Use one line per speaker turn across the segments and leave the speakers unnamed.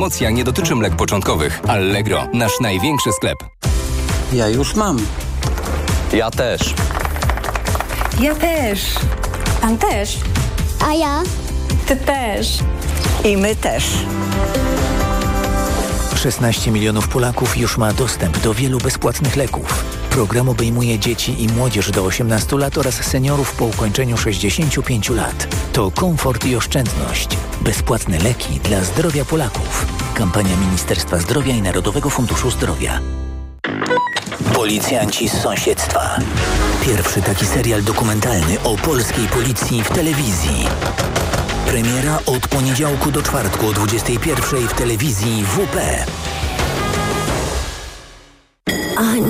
Promocja nie dotyczy mlek początkowych. Allegro, nasz największy sklep.
Ja już mam.
Ja też.
Ja też.
Pan też.
A ja?
Ty też.
I my też.
16 milionów Polaków już ma dostęp do wielu bezpłatnych leków. Program obejmuje dzieci i młodzież do 18 lat oraz seniorów po ukończeniu 65 lat. To komfort i oszczędność. Bezpłatne leki dla zdrowia Polaków. Kampania Ministerstwa Zdrowia i Narodowego Funduszu Zdrowia. Policjanci z sąsiedztwa. Pierwszy taki serial dokumentalny o polskiej policji w telewizji. Premiera od poniedziałku do czwartku o 21 w telewizji WP.
Boli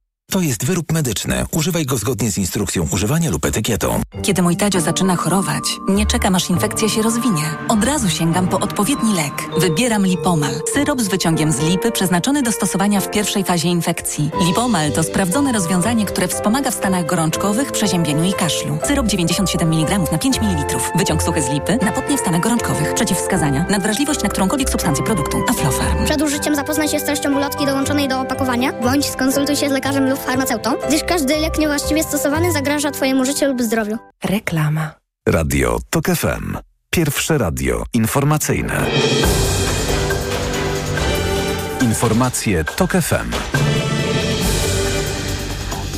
To jest wyrób medyczny. Używaj go zgodnie z instrukcją używania lub etykietą.
Kiedy mój Tadzio zaczyna chorować, nie czekam aż infekcja się rozwinie. Od razu sięgam po odpowiedni lek. Wybieram Lipomal. Syrop z wyciągiem z lipy przeznaczony do stosowania w pierwszej fazie infekcji. Lipomal to sprawdzone rozwiązanie, które wspomaga w stanach gorączkowych, przeziębieniu i kaszlu. Syrop 97 mg na 5 ml. Wyciąg suchy z lipy na potnie w stanach gorączkowych. Przeciwwskazania. Nadwrażliwość na którąkolwiek substancję produktu. Aflofarm.
Przed użyciem zapoznaj się z treścią ulotki dołączonej do opakowania, bądź skonsultuj się z lekarzem lub farmaceutą, gdyż każdy lek niewłaściwie stosowany zagraża Twojemu życiu lub zdrowiu.
Reklama.
Radio TOK FM. Pierwsze radio informacyjne. Informacje TOK FM.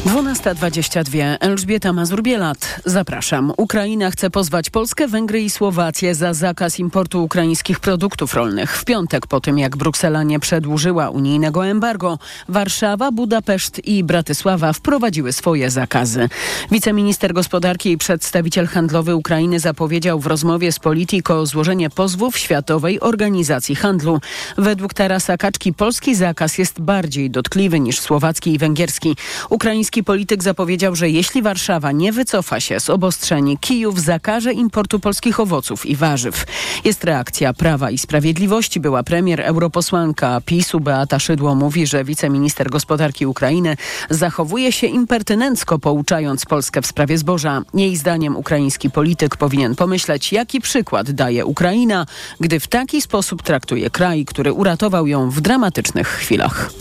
12.22. Elżbieta Mazur-Bielat. Zapraszam. Ukraina chce pozwać Polskę, Węgry i Słowację za zakaz importu ukraińskich produktów rolnych. W piątek po tym, jak Bruksela nie przedłużyła unijnego embargo, Warszawa, Budapeszt i Bratysława wprowadziły swoje zakazy. Wiceminister gospodarki i przedstawiciel handlowy Ukrainy zapowiedział w rozmowie z Politico złożenie pozwów Światowej Organizacji Handlu. Według Tarasa Kaczki polski zakaz jest bardziej dotkliwy niż słowacki i węgierski. Ukraiński polityk zapowiedział, że jeśli Warszawa nie wycofa się z obostrzeń, Kijów zakaże importu polskich owoców i warzyw. Jest reakcja Prawa i Sprawiedliwości. Była premier europosłanka PiSu Beata Szydło mówi, że wiceminister gospodarki Ukrainy zachowuje się impertynencko, pouczając Polskę w sprawie zboża. Jej zdaniem ukraiński polityk powinien pomyśleć, jaki przykład daje Ukraina, gdy w taki sposób traktuje kraj, który uratował ją w dramatycznych chwilach.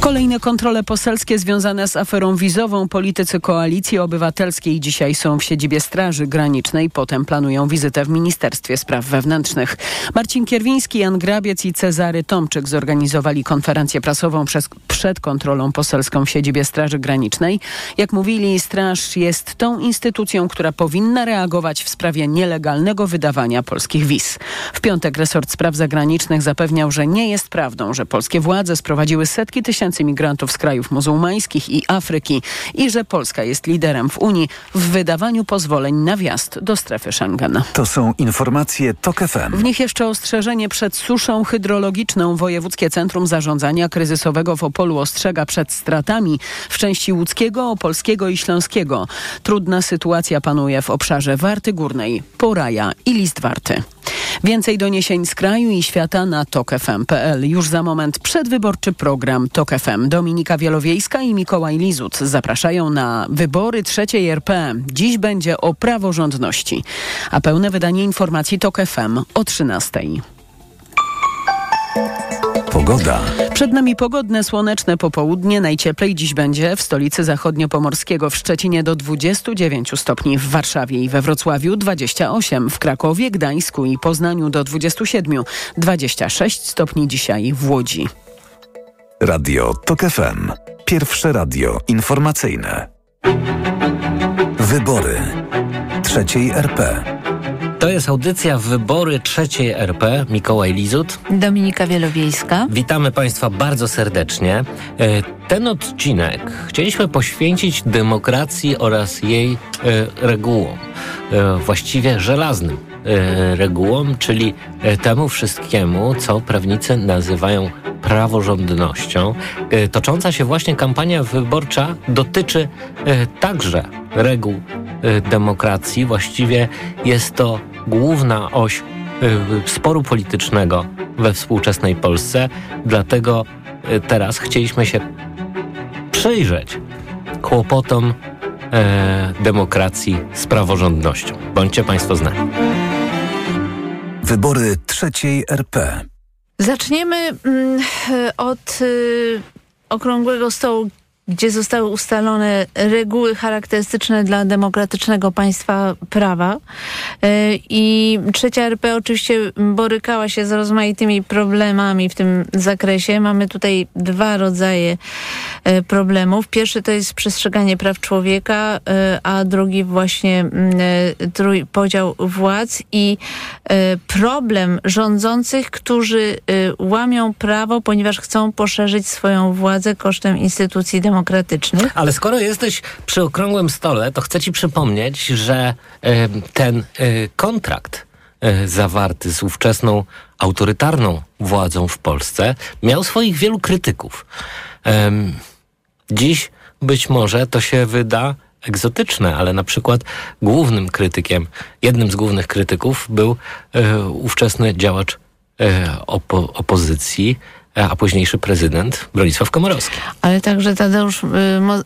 Kolejne kontrole poselskie związane z aferą wizową politycy Koalicji Obywatelskiej dzisiaj są w siedzibie Straży Granicznej, potem planują wizytę w Ministerstwie Spraw Wewnętrznych. Marcin Kierwiński, Jan Grabiec i Cezary Tomczyk zorganizowali konferencję prasową przez, przed kontrolą poselską w siedzibie Straży Granicznej. Jak mówili, Straż jest tą instytucją, która powinna reagować w sprawie nielegalnego wydawania polskich wiz. W piątek resort spraw zagranicznych zapewniał, że nie jest prawdą, że polskie władze sprowadziły setki tysięcy migrantów z krajów muzułmańskich i Afryki i że Polska jest liderem w Unii w wydawaniu pozwoleń na wjazd do strefy Schengen.
To są informacje TOK FM.
W nich jeszcze ostrzeżenie przed suszą hydrologiczną. Wojewódzkie Centrum Zarządzania Kryzysowego w Opolu ostrzega przed stratami w części łódzkiego, opolskiego i śląskiego. Trudna sytuacja panuje w obszarze Warty Górnej, Poraja i Listwarty. Więcej doniesień z kraju i świata na tokefm.pl. Już za moment przedwyborczy program TOK FM. Dominika Wielowiejska i Mikołaj Lizut zapraszają na wybory trzeciej RP. Dziś będzie o praworządności. A pełne wydanie informacji TOK FM o 13.
Pogoda.
Przed nami pogodne, słoneczne popołudnie. Najcieplej dziś będzie w stolicy zachodniopomorskiego w Szczecinie do 29 stopni, w Warszawie i we Wrocławiu 28, w Krakowie, Gdańsku i Poznaniu do 27, 26 stopni dzisiaj w Łodzi.
Radio TOK FM. Pierwsze radio informacyjne. Wybory trzeciej RP.
To jest audycja Wybory trzeciej RP. Mikołaj Lizut.
Dominika Wielowiejska.
Witamy Państwa bardzo serdecznie. E, ten odcinek chcieliśmy poświęcić demokracji oraz jej e, regułom, e, właściwie żelaznym regułom, czyli temu wszystkiemu, co prawnicy nazywają praworządnością. Tocząca się właśnie kampania wyborcza dotyczy także reguł demokracji. Właściwie jest to główna oś sporu politycznego we współczesnej Polsce. Dlatego teraz chcieliśmy się przyjrzeć kłopotom e, demokracji z praworządnością. Bądźcie Państwo z nami.
Wybory trzeciej RP.
Zaczniemy mm, od y, okrągłego stołu gdzie zostały ustalone reguły charakterystyczne dla demokratycznego państwa prawa. E, I trzecia RP oczywiście borykała się z rozmaitymi problemami w tym zakresie. Mamy tutaj dwa rodzaje e, problemów. Pierwszy to jest przestrzeganie praw człowieka, e, a drugi właśnie mm, podział władz i problem rządzących, którzy łamią prawo, ponieważ chcą poszerzyć swoją władzę kosztem instytucji demokratycznych demokratycznych.
Ale skoro jesteś przy okrągłym stole, to chcę ci przypomnieć, że y, ten y, kontrakt y, zawarty z ówczesną autorytarną władzą w Polsce miał swoich wielu krytyków. dziś być może to się wyda egzotyczne, ale na przykład głównym krytykiem, jednym z głównych krytyków był ówczesny działacz opo opozycji, a późniejszy prezydent Bronisław Komorowski.
Ale także Tadeusz y,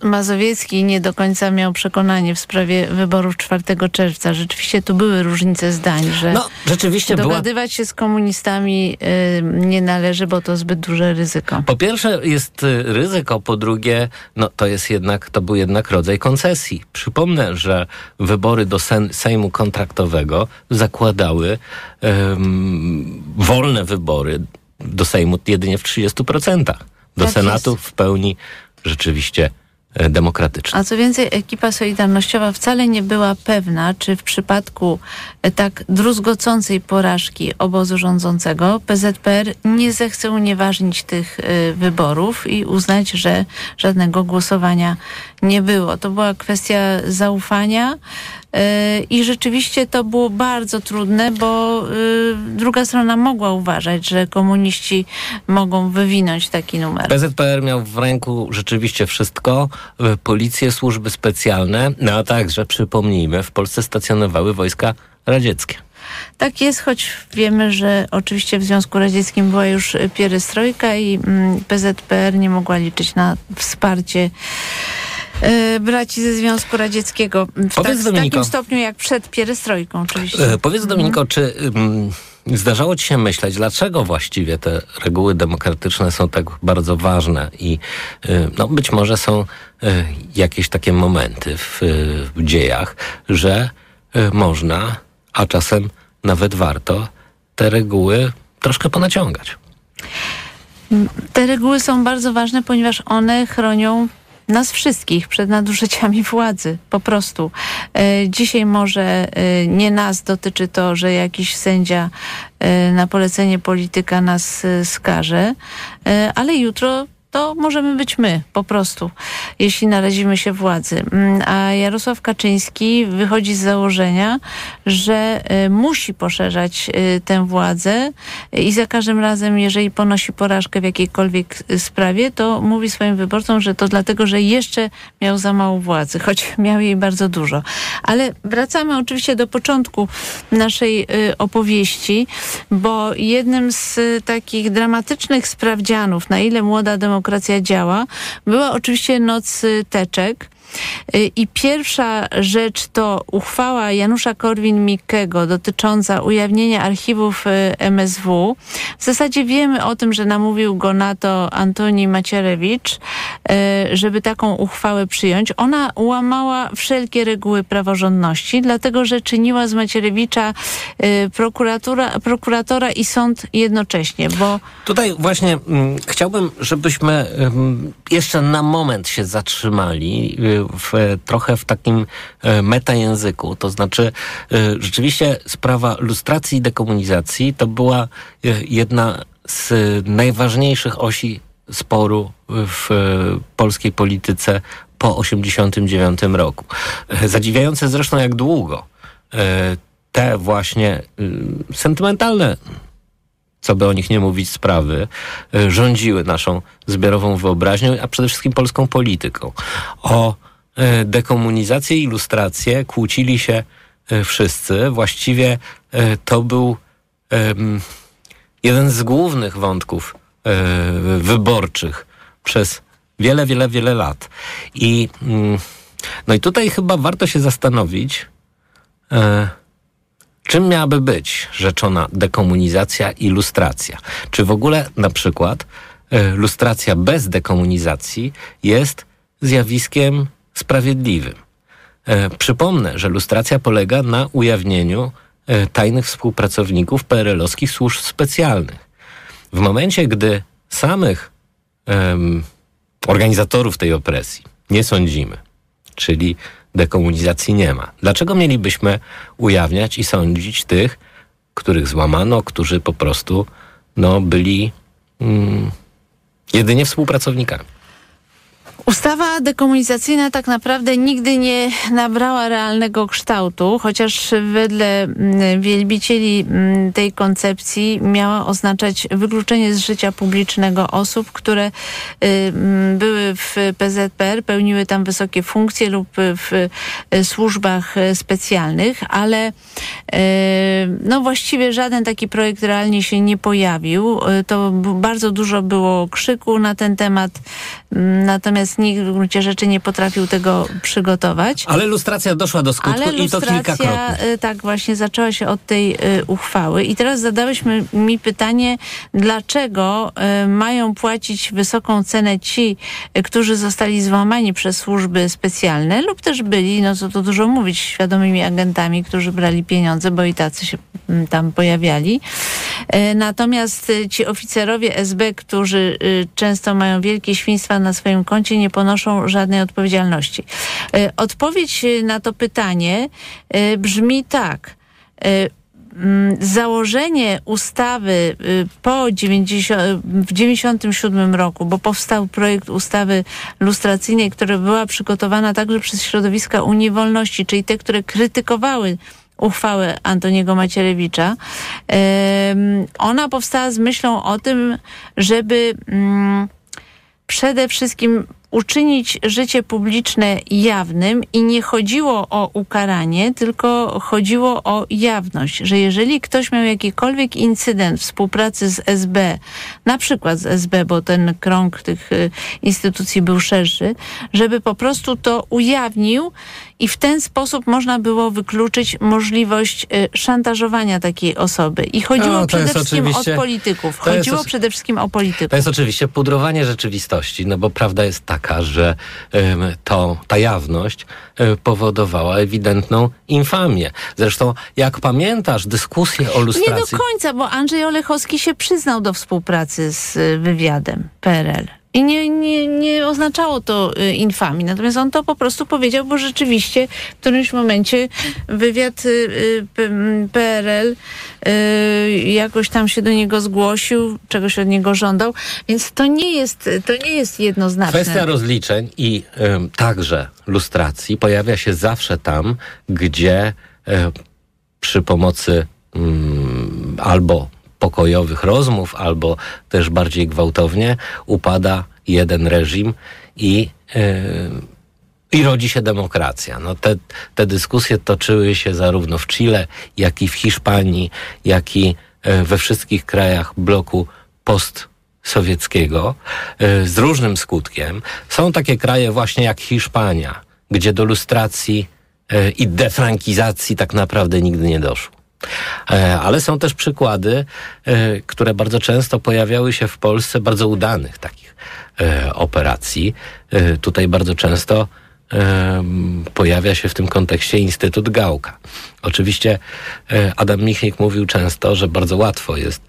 Mazowiecki nie do końca miał przekonanie w sprawie wyborów 4 czerwca. Rzeczywiście tu były różnice zdań, że
no, rzeczywiście
dogadywać była... się z komunistami y, nie należy, bo to zbyt duże ryzyko.
Po pierwsze jest y, ryzyko, po drugie no, to jest jednak, to był jednak rodzaj koncesji. Przypomnę, że wybory do Sejmu kontraktowego zakładały wolne wybory do Sejmu jedynie w 30%. Do tak Senatu jest. w pełni rzeczywiście e, demokratyczna.
A co więcej, ekipa solidarnościowa wcale nie była pewna, czy w przypadku e, tak druzgocącej porażki obozu rządzącego PZPR nie zechce unieważnić tych y, wyborów i uznać, że żadnego głosowania nie było. To była kwestia zaufania. I rzeczywiście to było bardzo trudne, bo y, druga strona mogła uważać, że komuniści mogą wywinąć taki numer.
PZPR miał w ręku rzeczywiście wszystko, y, policje, służby specjalne, no a także, przypomnijmy, w Polsce stacjonowały wojska radzieckie.
Tak jest, choć wiemy, że oczywiście w Związku Radzieckim była już pierestrojka i mm, PZPR nie mogła liczyć na wsparcie E, braci ze Związku Radzieckiego. W, powiedz, tak, w takim stopniu jak przed pierestrojką oczywiście.
E, powiedz Dominiko, mhm. czy um, zdarzało ci się myśleć, dlaczego właściwie te reguły demokratyczne są tak bardzo ważne i y, no, być może są y, jakieś takie momenty w, w dziejach, że można, a czasem nawet warto te reguły troszkę ponaciągać.
Te reguły są bardzo ważne, ponieważ one chronią nas wszystkich przed nadużyciami władzy, po prostu. E, dzisiaj może e, nie nas dotyczy to, że jakiś sędzia e, na polecenie polityka nas skaże, ale jutro to możemy być my, po prostu, jeśli narazimy się władzy. Mm, a Jarosław Kaczyński wychodzi z założenia, że y, musi poszerzać y, tę władzę i za każdym razem, jeżeli ponosi porażkę w jakiejkolwiek y, sprawie, to mówi swoim wyborcom, że to dlatego, że jeszcze miał za mało władzy, choć miał jej bardzo dużo. Ale wracamy oczywiście do początku naszej opowieści, bo jednym z takich dramatycznych sprawdzianów, na ile młoda demokracja demokracja działa, była oczywiście noc y, teczek. Y, I pierwsza rzecz to uchwała Janusza Korwin-Mikkego dotycząca ujawnienia archiwów y, MSW. W zasadzie wiemy o tym, że namówił go na to Antoni Macierewicz, żeby taką uchwałę przyjąć. Ona łamała wszelkie reguły praworządności, dlatego że czyniła z Macierewicza prokuratora, prokuratora i sąd jednocześnie, bo...
Tutaj właśnie mm, chciałbym, żebyśmy mm, jeszcze na moment się zatrzymali y, w, trochę w takim y, metajęzyku. To znaczy, y, rzeczywiście sprawa lustracji i dekomunizacji to była jedna z najważniejszych osi sporu w polskiej polityce po 1989 roku. Zadziwiające zresztą jak długo te właśnie sentymentalne, co by o nich nie mówić, sprawy y, rządziły naszą zbiorową wyobraźnią, a przede wszystkim polską polityką. O y, dekomunizację, ilustrację kłócili się y, wszyscy. Właściwie to był jeden z głównych wątków wyborczych przez wiele, wiele, wiele lat. I, mm, no i tutaj chyba warto się zastanowić, czym miałaby być rzeczona dekomunizacja i lustracja. Czy w ogóle na przykład e, lustracja bez dekomunizacji jest zjawiskiem sprawiedliwym. E, przypomnę, że lustracja polega na ujawnieniu tajnych współpracowników PRL-owskich służb specjalnych. W momencie, gdy samych organizatorów tej opresji nie sądzimy, czyli dekomunizacji nie ma. Dlaczego mielibyśmy ujawniać i sądzić tych, których złamano, którzy po prostu no, byli mm, jedynie współpracownikami?
Ustawa dekomunizacyjna tak naprawdę nigdy nie nabrała realnego kształtu, chociaż wedle mm, wielbicieli mm, tej koncepcji miała oznaczać wykluczenie z życia publicznego osób, które y, mm, były w PZPR, pełniły tam wysokie funkcje lub w y, służbach specjalnych, ale y, no właściwie żaden taki projekt realnie się nie pojawił. To bardzo dużo było krzyku na ten temat, natomiast nikt w gruncie rzeczy nie potrafił tego przygotować.
Ale lustracja doszła do skutku
Ale
i to kilkakrotnie.
Y, tak właśnie zaczęła się od tej y, uchwały. I teraz zadałeś mi pytanie, dlaczego y, mają płacić wysoką cenę ci, którzy zostali złamani przez służby specjalne lub też byli, no co to dużo mówić, świadomymi agentami, którzy brali pieniądze, bo i tacy się mm, tam pojawiali. Natomiast ci oficerowie SB, którzy często mają wielkie świństwa na swoim koncie, nie ponoszą żadnej odpowiedzialności. E, odpowiedź na to pytanie e, brzmi tak mm, założenie ustawy po 90, w 97 roku, bo powstał projekt ustawy lustracyjnej, która była przygotowana także przez środowiska Unii Wolności, czyli te, które krytykowały uchwałę Antoniego Macierewicza. Ona powstała z myślą o tym, żeby mm, przede wszystkim uczynić życie publiczne jawnym i nie chodziło o ukaranie, tylko chodziło o jawność, że jeżeli ktoś miał jakikolwiek incydent współpracy z SB, na przykład z SB, bo ten krąg tych y, instytucji był szerszy, żeby po prostu to ujawnił i w ten sposób można było wykluczyć możliwość y, szantażowania takiej osoby. I chodziło no, przede wszystkim o polityków. Chodziło jest, przede wszystkim o polityków.
To jest oczywiście pudrowanie rzeczywistości, no bo prawda jest taka, że to, ta jawność y, powodowała ewidentną infamię. Zresztą, jak pamiętasz dyskusję o lustracji...
Nie do końca, bo Andrzej Olechowski się przyznał do współpracy z y, wywiadem PRL. I nie, nie, nie oznaczało to y, infamii. Natomiast on to po prostu powiedział, bo rzeczywiście w którymś momencie wywiad y, y, PRL jakoś tam się do niego zgłosił, czegoś od niego żądał. Więc to nie jest, to nie jest jednoznaczne.
Kwestia rozliczeń i także lustracji pojawia się zawsze tam, gdzie przy pomocy mm, albo pokojowych rozmów, albo też bardziej gwałtownie upada jeden reżim i, yy, i rodzi się demokracja. No te, te dyskusje toczyły się zarówno w Chile, jak i w Hiszpanii, jak i yy, we wszystkich krajach bloku postsowieckiego yy, z różnym skutkiem. Są takie kraje właśnie jak Hiszpania, gdzie do lustracji yy, i defrankizacji tak naprawdę nigdy nie doszło. E, ale są też przykłady, e, które bardzo często pojawiały się w Polsce, bardzo udanych takich e, operacji. Tutaj bardzo często pojawia się w tym kontekście Instytut Gałka. Oczywiście Adam Michnik mówił często, że bardzo łatwo jest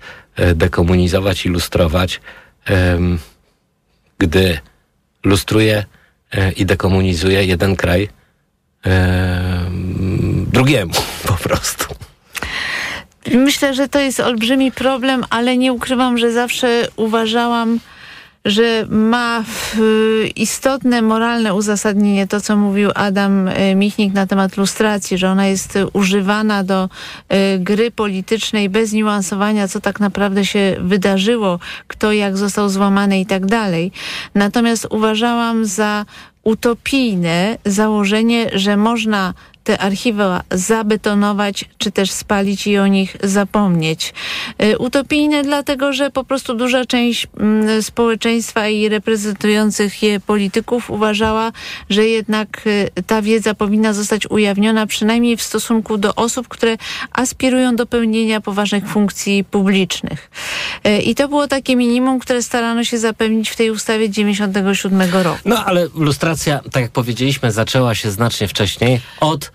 dekomunizować, ilustrować, gdy lustruje i dekomunizuje jeden kraj drugiemu po prostu.
Myślę, że to jest olbrzymi problem, ale nie ukrywam, że zawsze uważałam, że ma istotne moralne uzasadnienie to, co mówił Adam e, Michnik na temat lustracji, że ona jest używana do e, gry politycznej bez niuansowania, co tak naprawdę się wydarzyło, kto jak został złamany i tak dalej. Natomiast uważałam za utopijne założenie, że można te archiwa zabetonować, czy też spalić i o nich zapomnieć. Y, utopijne dlatego, że po prostu duża część mm, społeczeństwa i reprezentujących je polityków uważała, że jednak y, ta wiedza powinna zostać ujawniona przynajmniej w stosunku do osób, które aspirują do pełnienia poważnych funkcji publicznych. Y, I to było takie minimum, które starano się zapewnić w tej ustawie 97 roku.
No ale lustracja, tak jak powiedzieliśmy, zaczęła się znacznie wcześniej od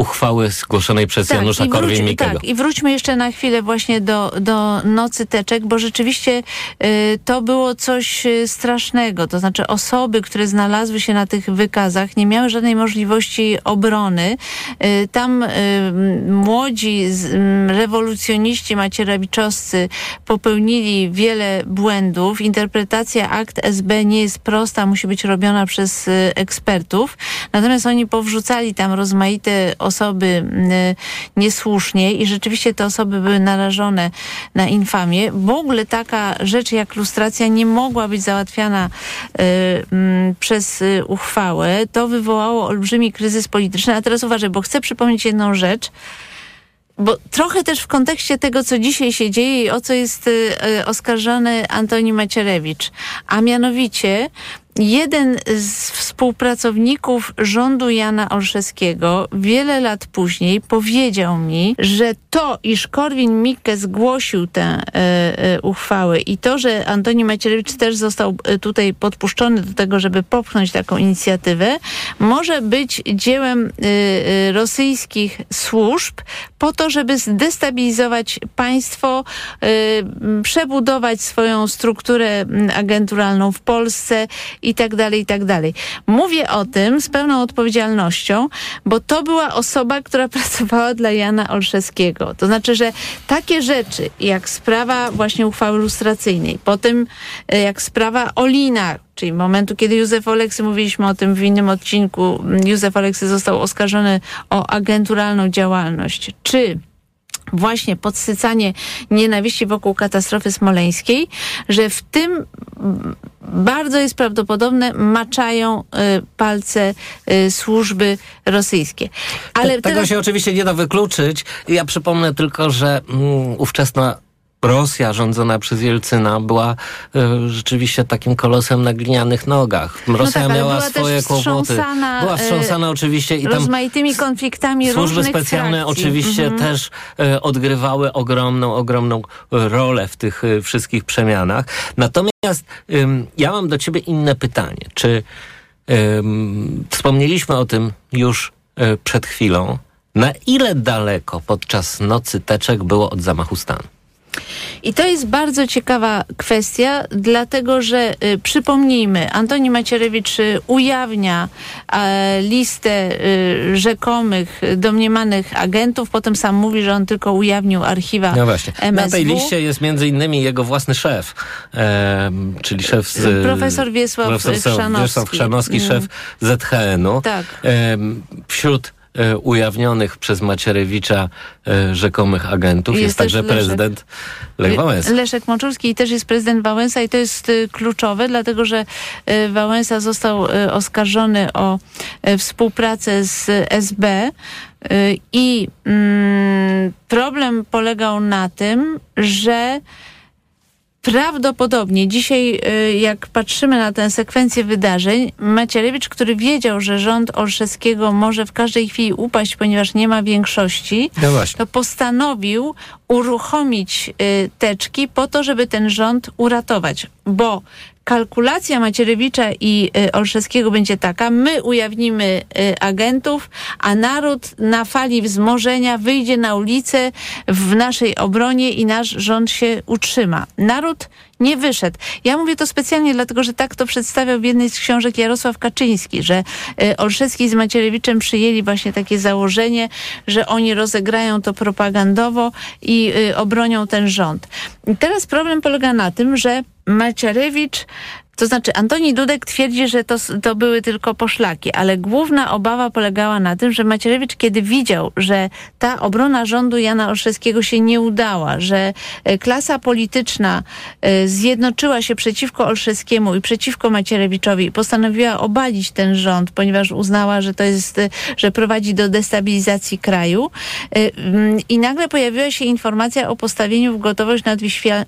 uchwały zgłoszonej przez tak, Janusza Korwin-Mikkego.
Tak, i wróćmy jeszcze na chwilę właśnie do, do Nocy Teczek, bo rzeczywiście y, to było coś y, strasznego. To znaczy osoby, które znalazły się na tych wykazach, nie miały żadnej możliwości obrony. Y, tam y, młodzi z, rewolucjoniści macierewiczowscy popełnili wiele błędów. Interpretacja akt SB nie jest prosta, musi być robiona przez y, ekspertów. Natomiast oni powrzucali tam rozmaite osoby y, niesłusznie i rzeczywiście te osoby były narażone na infamię. W ogóle taka rzecz jak lustracja nie mogła być załatwiana y, mm, przez y, uchwałę. To wywołało olbrzymi kryzys polityczny. A teraz uważaj, bo chcę przypomnieć jedną rzecz bo trochę też w kontekście tego, co dzisiaj się dzieje i o co jest y, oskarżony Antoni Macierewicz, a mianowicie jeden z współpracowników rządu Jana Olszewskiego wiele lat później powiedział mi, że to, iż Korwin-Mikke zgłosił tę e, e, uchwałę i to, że Antoni Macierewicz też został e, tutaj podpuszczony do tego, żeby popchnąć taką inicjatywę, może być dziełem e, e, rosyjskich służb po to, żeby zdestabilizować państwo, e, przebudować swoją strukturę agenturalną w Polsce i tak dalej, i tak dalej. Mówię o tym z pełną odpowiedzialnością, bo to była osoba, która pracowała dla Jana Olszewskiego. To znaczy, że takie rzeczy, jak sprawa właśnie uchwały lustracyjnej, potem e, jak sprawa Olina, czyli momentu, kiedy Józef Oleksy, mówiliśmy o tym w innym odcinku, Józef Oleksy został oskarżony o agenturalną działalność, czy właśnie podsycanie nienawiści wokół katastrofy smoleńskiej, że w tym bardzo jest prawdopodobne, maczają y, palce y, służby rosyjskie.
Ale Tego teraz... się oczywiście nie da wykluczyć. Ja przypomnę tylko, że mm, ówczesna Rosja rządzona przez Jelcyna była e, rzeczywiście takim kolosem na glinianych nogach. Rosja no tak, miała swoje kłopoty. Była wstrząsana e, oczywiście i tam
rozmaitymi konfliktami
Służby specjalne
frakcji.
oczywiście mhm. też e, odgrywały ogromną, ogromną rolę w tych e, wszystkich przemianach. Natomiast ja mam do ciebie inne pytanie. Czy wspomnieliśmy o tym już e, przed chwilą, na ile daleko podczas nocy teczek było od zamachu stanu?
I to jest bardzo ciekawa kwestia, dlatego że y, przypomnijmy, Antoni Macierewicz y, ujawnia y, listę rzekomych, domniemanych agentów, potem sam mówi, że on tylko ujawnił archiwa
No właśnie. MSW. Na tej liście jest między innymi jego własny szef, e, czyli szef z...
Profesor Wiesław profesor Chrzanowski.
Wiesław Chrzanowski, szef mm. ZHN-u.
Tak.
E, wśród ujawnionych przez Macierewicza e, rzekomych agentów. Jest, jest także Leszek, prezydent Lech Wałęsa.
Leszek Moczulski i też jest prezydent Wałęsa i to jest y, kluczowe, dlatego że y, Wałęsa został y, oskarżony o współpracę z SB i mm, problem polegał na tym, że Prawdopodobnie dzisiaj, y, jak patrzymy na tę sekwencję wydarzeń, Macierewicz, który wiedział, że rząd Olszewskiego może w każdej chwili upaść, ponieważ nie ma większości, no to postanowił uruchomić y, teczki po to, żeby ten rząd uratować. Bo kalkulacja Macierewicza i y, Olszewskiego będzie taka, my ujawnimy y, agentów, a naród na fali wzmożenia wyjdzie na ulicę w naszej obronie i nasz rząd się utrzyma. Naród nie wyszedł. Ja mówię to specjalnie dlatego, że tak to przedstawiał w jednej z książek Jarosław Kaczyński, że y, Olszewski z Macierewiczem przyjęli właśnie takie założenie, że oni rozegrają to propagandowo i obronią ten rząd. I teraz problem polega na tym, że Macierewicz To znaczy, Antoni Dudek twierdzi, że to, to były tylko poszlaki, ale główna obawa polegała na tym, że Macierewicz, kiedy widział, że ta obrona rządu Jana Olszewskiego się nie udała, że e, klasa polityczna e, zjednoczyła się przeciwko Olszewskiemu i przeciwko Macierewiczowi i postanowiła obalić ten rząd, ponieważ uznała, że to jest, e, że prowadzi do destabilizacji kraju. Mm, I nagle pojawiła się informacja o postawieniu w gotowość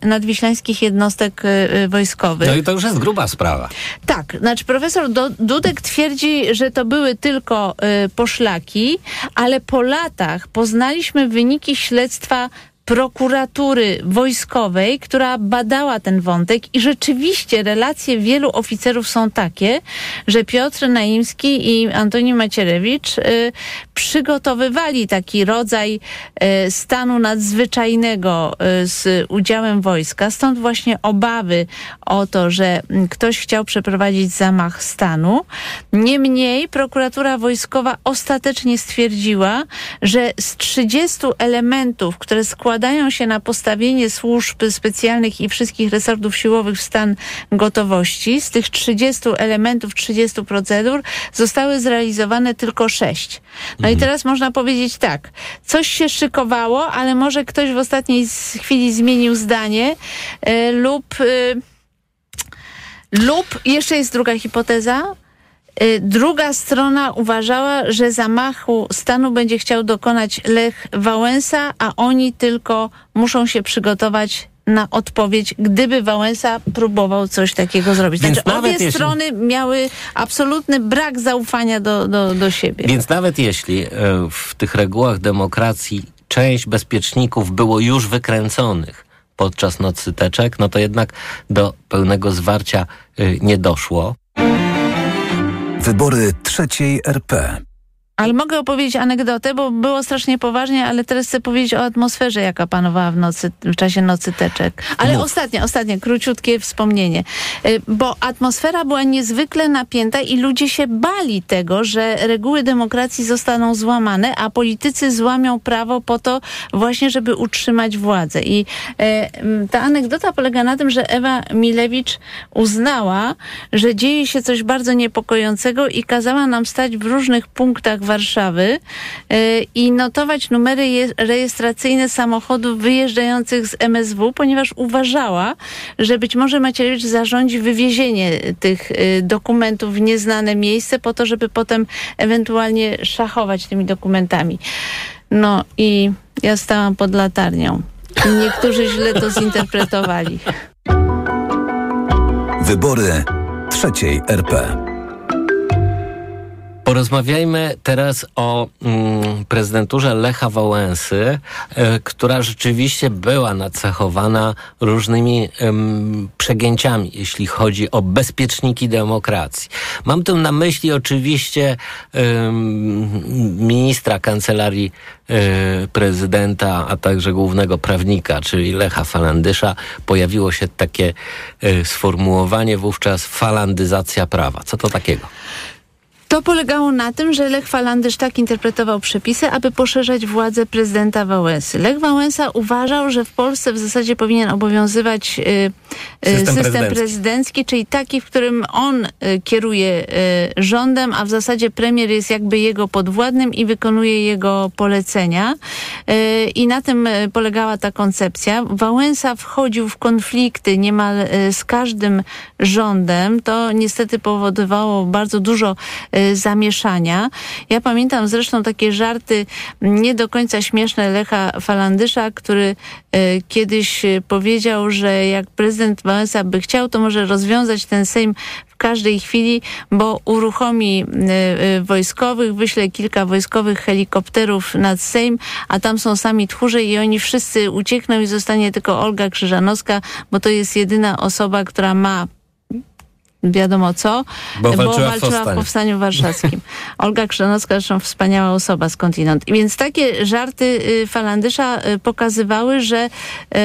nadwiślańskich jednostek wojskowych.
No i to już jest gruba sprawa.
Tak, znaczy profesor Dudek twierdzi, że to były tylko y, poszlaki, ale po latach poznaliśmy wyniki śledztwa prokuratury wojskowej, która badała ten wątek i rzeczywiście relacje wielu oficerów są takie, że Piotr Naimski i Antoni Macierewicz y, przygotowywali taki rodzaj y, stanu nadzwyczajnego y, z udziałem wojska. Stąd właśnie obawy o to, że ktoś chciał przeprowadzić zamach stanu. Niemniej prokuratura wojskowa ostatecznie stwierdziła, że z 30 elementów, które składają się na postawienie służb specjalnych i wszystkich resortów siłowych w stan gotowości. Z tych 30 elementów, 30 procedur zostały zrealizowane tylko 6. No i teraz można powiedzieć tak, coś się szykowało, ale może ktoś w ostatniej chwili zmienił zdanie y, lub... Y, lub jeszcze jest druga hipoteza, Y, druga strona uważała, że zamachu stanu będzie chciał dokonać Lech Wałęsa, a oni tylko muszą się przygotować na odpowiedź, gdyby Wałęsa próbował coś takiego zrobić. Więc znaczy, obie jeśli... strony miały absolutny brak zaufania do, do, do siebie.
Więc nawet jeśli e, w tych regułach demokracji część bezpieczników było już wykręconych podczas nocy teczek, no to jednak do pełnego zwarcia e, nie doszło.
Wybory trzeciej RP.
Ale mogę opowiedzieć anegdotę, bo było strasznie poważnie, ale teraz chcę powiedzieć o atmosferze, jaka panowała w nocy, w czasie nocy teczek. Ale Mów. ostatnie, ostatnie, króciutkie wspomnienie. Y, bo atmosfera była niezwykle napięta i ludzie się bali tego, że reguły demokracji zostaną złamane, a politycy złamią prawo po to właśnie, żeby utrzymać władzę. I e, ta anegdota polega na tym, że Ewa Milewicz uznała, że dzieje się coś bardzo niepokojącego i kazała nam stać w różnych punktach Warszawy e, i notować numery rejestracyjne samochodów wyjeżdżających z MSW, ponieważ uważała, że być może Macierewicz zarządzi wywiezienie tych e, dokumentów w nieznane miejsce po to, żeby potem ewentualnie szachować tymi dokumentami. No i ja stałam pod latarnią. Niektórzy źle to zinterpretowali.
Wybory trzeciej RP.
Porozmawiajmy teraz o mm, prezydenturze Lecha Wałęsy, e, która rzeczywiście była nacechowana różnymi przegięciami, jeśli chodzi o bezpieczniki demokracji. Mam tu na myśli oczywiście ministra kancelarii e, prezydenta, a także głównego prawnika, czyli Lecha Falandysza. Pojawiło się takie e, sformułowanie wówczas falandyzacja prawa. Co to takiego?
To polegało na tym, że Lech Falandysz tak interpretował przepisy, aby poszerzać władzę prezydenta Wałęsy. Lech Wałęsa uważał, że w Polsce w zasadzie powinien obowiązywać y, y, system, system prezydencki, czyli taki, w którym on y, kieruje y, rządem, a w zasadzie premier jest jakby jego podwładnym i wykonuje jego polecenia. Y, I na tym polegała ta koncepcja. Wałęsa wchodził w konflikty niemal z każdym rządem. To niestety powodowało bardzo dużo zamieszania. Ja pamiętam zresztą takie żarty nie do końca śmieszne Lecha Falandysza, który e, kiedyś powiedział, że jak prezydent Wałęsa by chciał, to może rozwiązać ten Sejm w każdej chwili, bo uruchomi wojskowych, wyśle kilka wojskowych helikopterów nad Sejm, a tam są sami tchórze i oni wszyscy uciekną i zostanie tylko Olga Krzyżanowska, bo to jest jedyna osoba, która ma wiadomo co,
bo walczyła,
bo walczyła w, Powstaniu Warszawskim. Olga Krzanowska, zresztą wspaniała osoba skądinąd. Więc takie żarty y, Falandysza y, pokazywały, że y,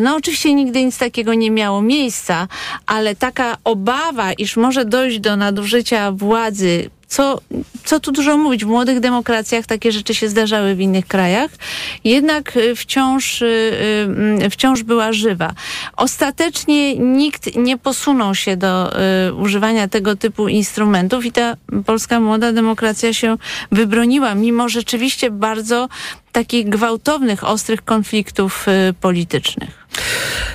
no oczywiście nigdy nic takiego nie miało miejsca, ale taka obawa, iż może dojść do nadużycia władzy co, co tu dużo mówić, w młodych demokracjach takie rzeczy się zdarzały w innych krajach, jednak wciąż, wciąż była żywa. Ostatecznie nikt nie posunął się do używania tego typu instrumentów i ta polska młoda demokracja się wybroniła, mimo rzeczywiście bardzo takich gwałtownych, ostrych konfliktów y, politycznych.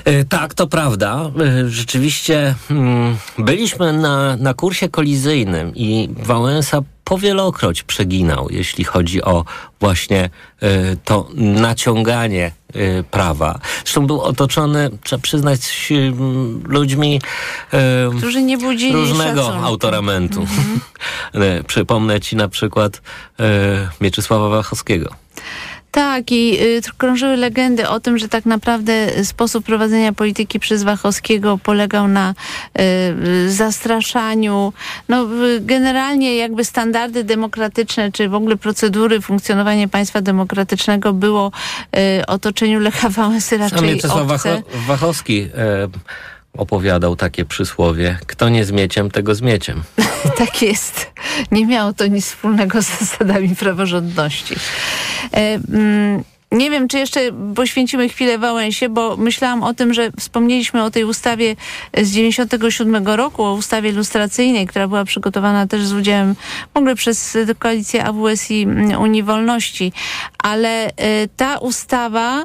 E, tak, to prawda. E, rzeczywiście mm, byliśmy na, na kursie kolizyjnym i Wałęsa powielokroć przeginał, jeśli chodzi o właśnie e, to naciąganie prawa. Zresztą był otoczony, trzeba przyznać, ludźmi
którzy nie budzili
różnego
szacunku.
autoramentu. Mm-hmm. Przypomnę ci na przykład Mieczysława Wachowskiego.
Tak, i y, krążyły legendy o tym, że tak naprawdę sposób prowadzenia polityki przez Wachowskiego polegał na y, zastraszaniu. No, generalnie jakby standardy demokratyczne, czy w ogóle procedury funkcjonowania państwa demokratycznego było y, otoczeniu Lecha Wałęsy raczej Sam.
Wachowski y, opowiadał takie przysłowie: Kto nie z mieciem, tego z mieciem.
tak jest. Nie miało to nic wspólnego z zasadami praworządności. E, mm, nie wiem, czy jeszcze poświęcimy chwilę Wałęsie, bo myślałam o tym, że wspomnieliśmy o tej ustawie z 97 roku, o ustawie lustracyjnej, która była przygotowana też z udziałem w ogóle przez koalicję AWS i Unii Wolności. Ale e, ta ustawa,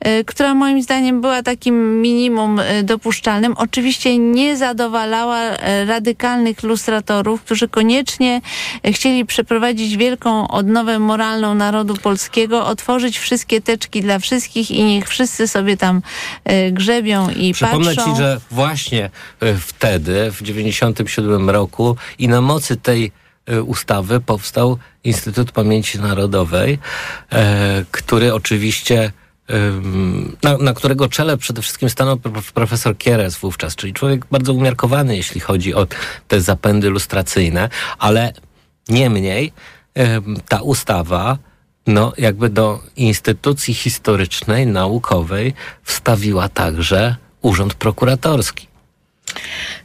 e, która moim zdaniem była takim minimum e, dopuszczalnym, oczywiście nie zadowalała radykalnych lustratorów, którzy koniecznie chcieli przeprowadzić wielką odnowę moralną narodu polskiego, otworzyć wszystkie teczki dla wszystkich i niech wszyscy sobie tam grzebią i
Przypomnę
patrzą.
ci, że właśnie wtedy, w 97 roku i na mocy tej ustawy powstał Instytut Pamięci Narodowej, e, który oczywiście na, na, którego czele przede wszystkim stanął profesor Kieres wówczas, czyli człowiek bardzo umiarkowany, jeśli chodzi o te zapędy lustracyjne, ale niemniej ta ustawa no, jakby do instytucji historycznej, naukowej wstawiła także urząd prokuratorski.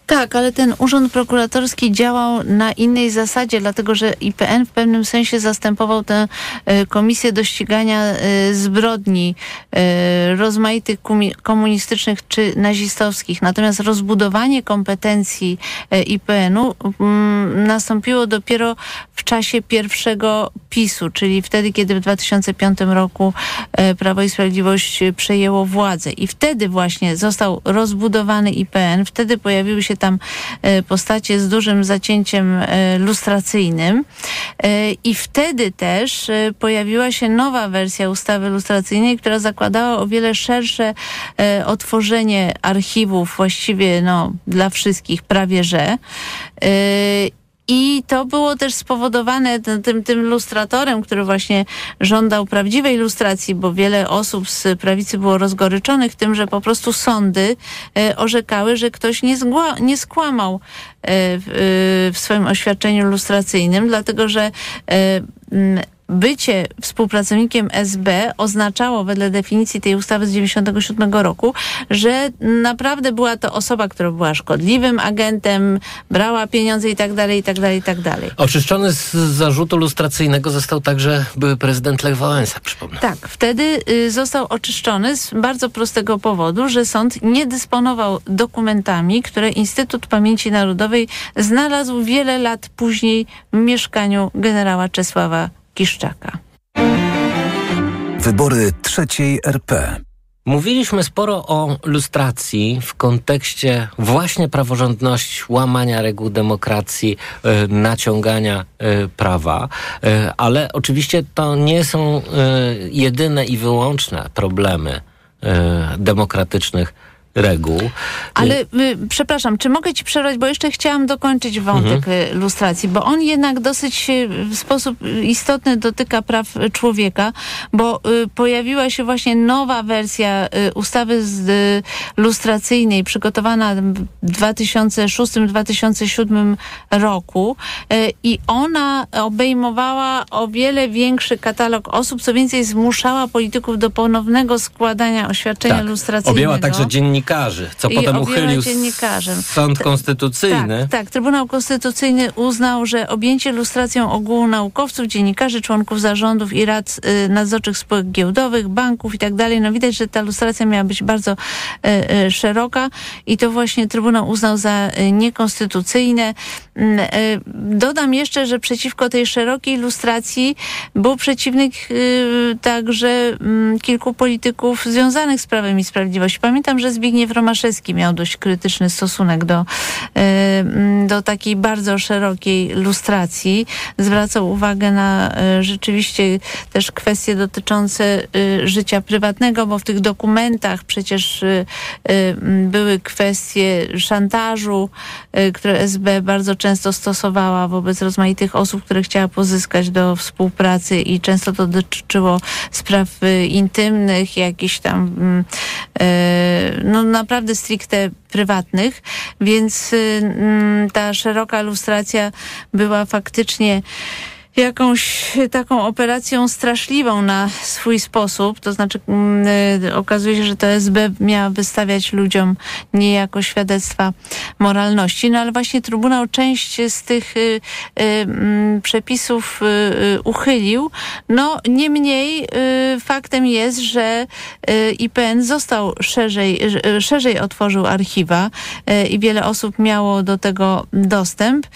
Tak, ale ten urząd prokuratorski działał na innej zasadzie, dlatego że IPN w pewnym sensie zastępował tę e, komisję do ścigania e, zbrodni e, rozmaitych komunistycznych czy nazistowskich. Natomiast rozbudowanie kompetencji IPN-u mm, nastąpiło dopiero w czasie pierwszego PiSu, czyli wtedy, kiedy w 2005 roku Prawo i Sprawiedliwość przejęło władzę. I wtedy właśnie został rozbudowany IPN, wtedy pojawiły się tam e, postacie z dużym zacięciem e, lustracyjnym. E, I wtedy też pojawiła się nowa wersja ustawy lustracyjnej, która zakładała o wiele szersze otworzenie archiwów właściwie no, dla wszystkich prawie że. I to było też spowodowane tym, tym lustratorem, który właśnie żądał prawdziwej lustracji, bo wiele osób z prawicy było rozgoryczonych tym, że po prostu sądy e, orzekały, że ktoś nie, zgła, nie skłamał e, e, w swoim oświadczeniu lustracyjnym, dlatego że bycie współpracownikiem SB oznaczało wedle definicji tej ustawy z 97 roku, że naprawdę była to osoba, która była szkodliwym agentem, brała pieniądze i tak dalej, i tak dalej, i tak dalej.
Oczyszczony z zarzutu lustracyjnego został także były prezydent Lech Wałęsa, przypomnę.
Tak, wtedy y, został oczyszczony z bardzo prostego powodu, że sąd nie dysponował dokumentami, które Instytut Pamięci Narodowej znalazł wiele lat później w mieszkaniu generała Czesława Kiszczaka.
Wybory trzeciej RP.
Mówiliśmy sporo o lustracji w kontekście właśnie praworządności, łamania reguł demokracji, e, naciągania e, prawa, e, ale oczywiście to nie są jedyne i wyłączne problemy demokratycznych reguł.
Ale y, przepraszam, czy mogę ci przerwać, bo jeszcze chciałam dokończyć wątek mhm. Y, lustracji, bo on jednak dosyć y, w sposób istotny dotyka praw człowieka, bo y, pojawiła się właśnie nowa wersja y, ustawy z, y, lustracyjnej przygotowana w 2006-2007 roku i ona obejmowała o wiele większy katalog osób, co więcej zmuszała polityków do ponownego składania oświadczenia
tak.
lustracyjnego.
Objęła także dziennik dziennikarzy, co
I
potem uchylił
dziennikarzem.
Sąd Konstytucyjny.
Tak, tak, Trybunał Konstytucyjny uznał, że objęcie lustracją ogółu naukowców, dziennikarzy, członków zarządów i rad y, nadzorczych spółek giełdowych, banków i tak dalej, no widać, że ta lustracja miała być bardzo y, y, szeroka i to właśnie Trybunał uznał za y, niekonstytucyjne. Mm, y, Dodam jeszcze, że przeciwko tej szerokiej lustracji był przeciwnych y, także mm, kilku polityków związanych z Prawem i Sprawiedliwością. Pamiętam, że Zbigniew Romaszewski miał dość krytyczny stosunek do, mm, do takiej bardzo szerokiej lustracji. Zwracał uwagę na y, rzeczywiście też kwestie dotyczące y, życia prywatnego, bo w tych dokumentach przecież były kwestie szantażu, które SB bardzo często stosowała wobec rozmaitych osób, które chciała pozyskać do współpracy i często to dotyczyło spraw intymnych, jakichś tam y, no naprawdę stricte prywatnych, więc y, mm, ta szeroka lustracja była faktycznie jakąś taką operacją straszliwą na swój sposób. To znaczy mm, y, okazuje się, że to SB miała wystawiać ludziom niejako świadectwa moralności. No ale właśnie Trybunał część z tych y, y, mm, przepisów y, y, uchylił. No niemniej y, faktem jest, że IPN został szerzej, szerzej otworzył archiwa i wiele osób miało do tego dostęp.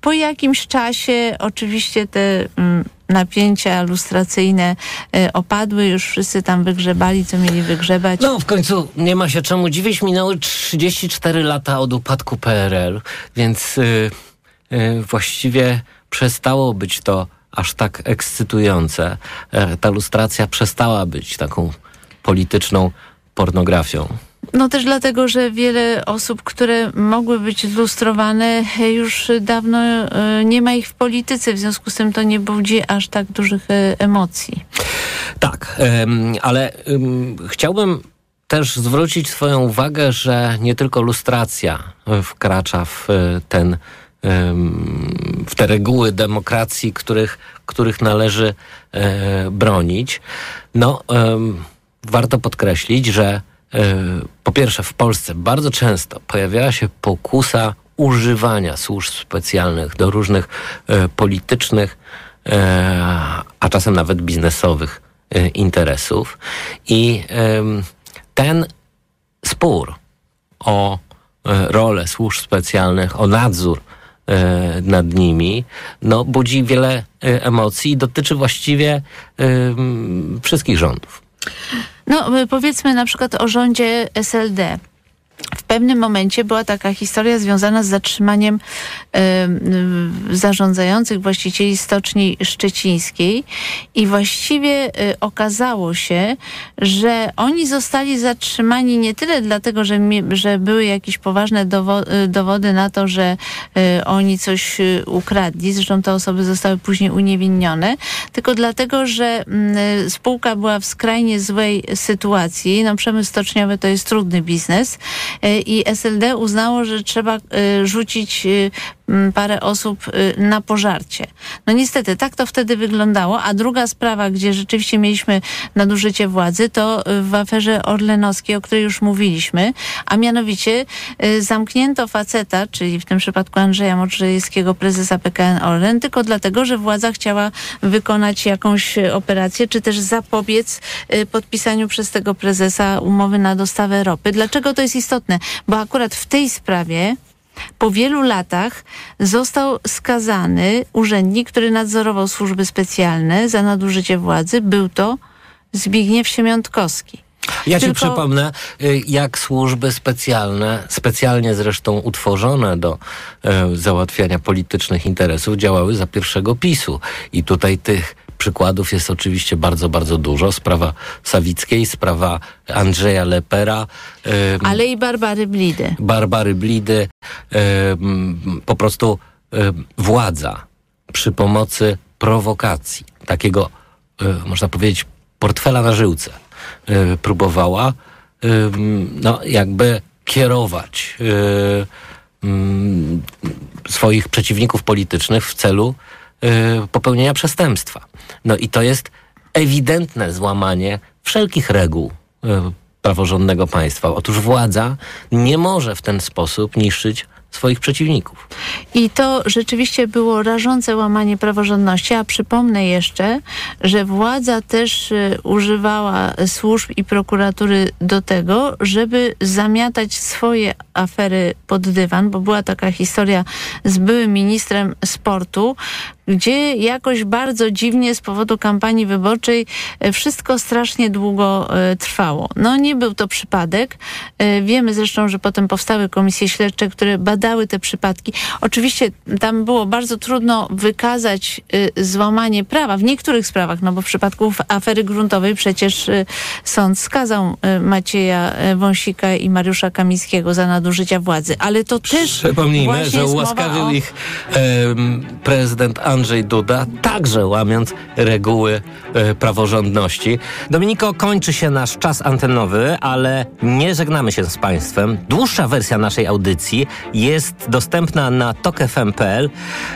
Po jakimś czasie oczywiście te mm, napięcia lustracyjne y, opadły, już wszyscy tam wygrzebali, co mieli wygrzebać.
No, w końcu nie ma się czemu dziwić. Minęły 34 lata od upadku PRL, więc y, y, właściwie przestało być to aż tak ekscytujące. E, ta lustracja przestała być taką polityczną pornografią.
No też dlatego, że wiele osób, które mogły być lustrowane, już dawno y, nie ma ich w polityce, w związku z tym to nie budzi aż tak dużych y, emocji.
Tak, ale chciałbym też zwrócić Twoją uwagę, że nie tylko lustracja e, wkracza w e, ten w te reguły demokracji, których, których należy e, bronić. No, warto podkreślić, że e, po pierwsze w Polsce bardzo często pojawiała się pokusa używania służb specjalnych do różnych e, politycznych, e, a czasem nawet biznesowych e, interesów. I ten spór o e, rolę służb specjalnych, o nadzór e, nad nimi, no, budzi wiele e, emocji i dotyczy właściwie wszystkich rządów.
No y, powiedzmy na przykład o rządzie SLD. Pewnym momencie była taka historia związana z zatrzymaniem e, y, zarządzających właścicieli Stoczni Szczecińskiej i właściwie y, okazało się, że oni zostali zatrzymani nie tyle dlatego, że, mi, że były jakieś poważne dowo- y, dowody na to, że y, oni coś ukradli, zresztą te osoby zostały później uniewinnione, tylko dlatego, że mm, spółka była w skrajnie złej sytuacji. No przemysł stoczniowy to jest trudny biznes i SLD uznało, że trzeba y, rzucić y, parę osób y, na pożarcie. No niestety, tak to wtedy wyglądało. A druga sprawa, gdzie rzeczywiście mieliśmy nadużycie władzy, to y, w aferze Orlenowskiej, o której już mówiliśmy, a mianowicie y, zamknięto faceta, czyli w tym przypadku Andrzeja Moczylewskiego, prezesa PKN Orlen, tylko dlatego, że władza chciała wykonać jakąś operację, czy też zapobiec podpisaniu przez tego prezesa umowy na dostawę ropy. Dlaczego to jest istotne? Bo akurat w tej sprawie po wielu latach został skazany urzędnik, który nadzorował służby specjalne za nadużycie władzy. Był to Zbigniew Siemiątkowski.
Ja ci
Tylko-
przypomnę, y, jak służby specjalne, specjalnie zresztą utworzone do e, załatwiania politycznych interesów, działały za pierwszego PiSu. I tutaj tych przykładów jest oczywiście bardzo, bardzo dużo. Sprawa Sawickiej, sprawa Andrzeja Lepera,
Ale i Barbary Blidy.
Barbary Blidy, po prostu władza przy pomocy prowokacji, takiego, e, można powiedzieć, portfela na żyłce, e, próbowała no, jakby kierować e, mm, swoich przeciwników politycznych w celu popełnienia przestępstwa. No i to jest ewidentne złamanie wszelkich reguł e, praworządnego państwa. Otóż władza nie może w ten sposób niszczyć swoich przeciwników.
I to rzeczywiście było rażące łamanie praworządności, a przypomnę jeszcze, że władza też y, używała służb i prokuratury do tego, żeby zamiatać swoje afery pod dywan, bo była taka historia z byłym ministrem sportu, gdzie jakoś bardzo dziwnie z powodu kampanii wyborczej e, wszystko strasznie długo e, trwało. No nie był to przypadek. E, wiemy zresztą, że potem powstały komisje śledcze, które badały te przypadki. Oczywiście tam było bardzo trudno wykazać złamanie prawa w niektórych sprawach, no bo w przypadku afery gruntowej przecież sąd skazał Macieja Wąsika i Mariusza Kamińskiego za nadużycia władzy, ale to też
Przypomnijmy, że ułaskawił
o...
ich prezydent Andrzej Duda, także łamiąc reguły e, praworządności. Dominiko, kończy się nasz czas antenowy, ale nie żegnamy się z Państwem. Dłuższa wersja naszej audycji jest dostępna na tokefm.pl,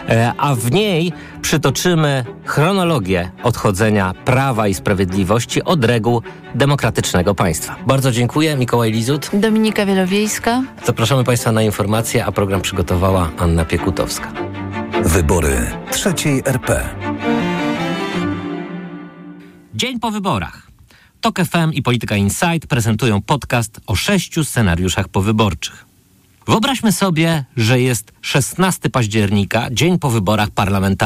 e, a w niej przytoczymy chronologię odchodzenia Prawa i Sprawiedliwości od reguł demokratycznego państwa. Bardzo dziękuję. Mikołaj Lizut.
Dominika Wielowiejska.
Zapraszamy Państwa na informacje, a program przygotowała Anna Piekutowska.
Wybory trzeciej RP.
Dzień po wyborach. TOK FM i Polityka Insight prezentują podcast o sześciu scenariuszach powyborczych. Wyobraźmy sobie, że jest 16 października, dzień po wyborach parlamentarnych.